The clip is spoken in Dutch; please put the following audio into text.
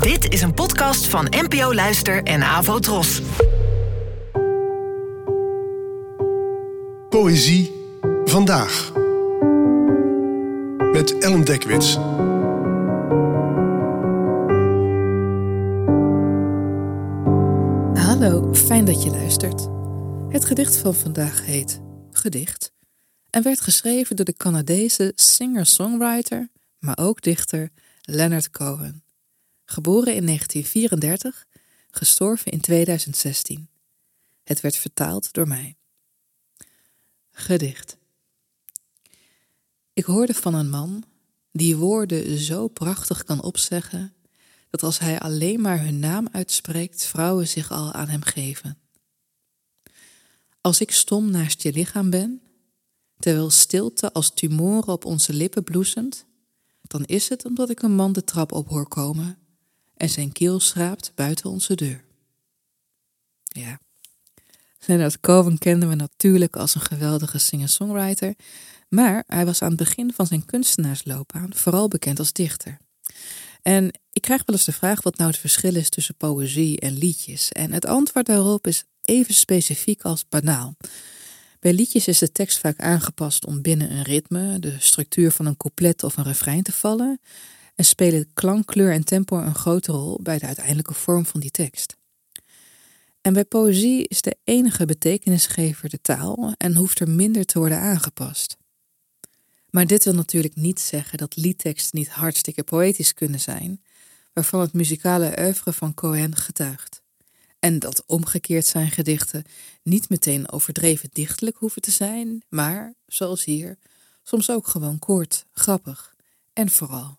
Dit is een podcast van NPO Luister en Avo Tros. Poëzie vandaag. Met Ellen Dekwits. Hallo, fijn dat je luistert. Het gedicht van vandaag heet Gedicht en werd geschreven door de Canadese singer-songwriter, maar ook dichter Leonard Cohen. Geboren in 1934, gestorven in 2016. Het werd vertaald door mij. Gedicht. Ik hoorde van een man die woorden zo prachtig kan opzeggen dat als hij alleen maar hun naam uitspreekt, vrouwen zich al aan hem geven. Als ik stom naast je lichaam ben, terwijl stilte als tumoren op onze lippen bloesemt, dan is het omdat ik een man de trap op hoor komen en zijn keel schraapt buiten onze deur. Ja, Leonard Cohen kenden we natuurlijk als een geweldige singer-songwriter, maar hij was aan het begin van zijn kunstenaarsloopbaan vooral bekend als dichter. En ik krijg wel eens de vraag wat nou het verschil is tussen poëzie en liedjes. En het antwoord daarop is even specifiek als banaal. Bij liedjes is de tekst vaak aangepast om binnen een ritme, de structuur van een couplet of een refrein te vallen, en spelen klank, kleur en tempo een grote rol bij de uiteindelijke vorm van die tekst. En bij poëzie is de enige betekenisgever de taal en hoeft er minder te worden aangepast. Maar dit wil natuurlijk niet zeggen dat liedteksten niet hartstikke poëtisch kunnen zijn, waarvan het muzikale oeuvre van Cohen getuigt. En dat omgekeerd zijn gedichten niet meteen overdreven dichtelijk hoeven te zijn, maar, zoals hier, soms ook gewoon kort, grappig en vooral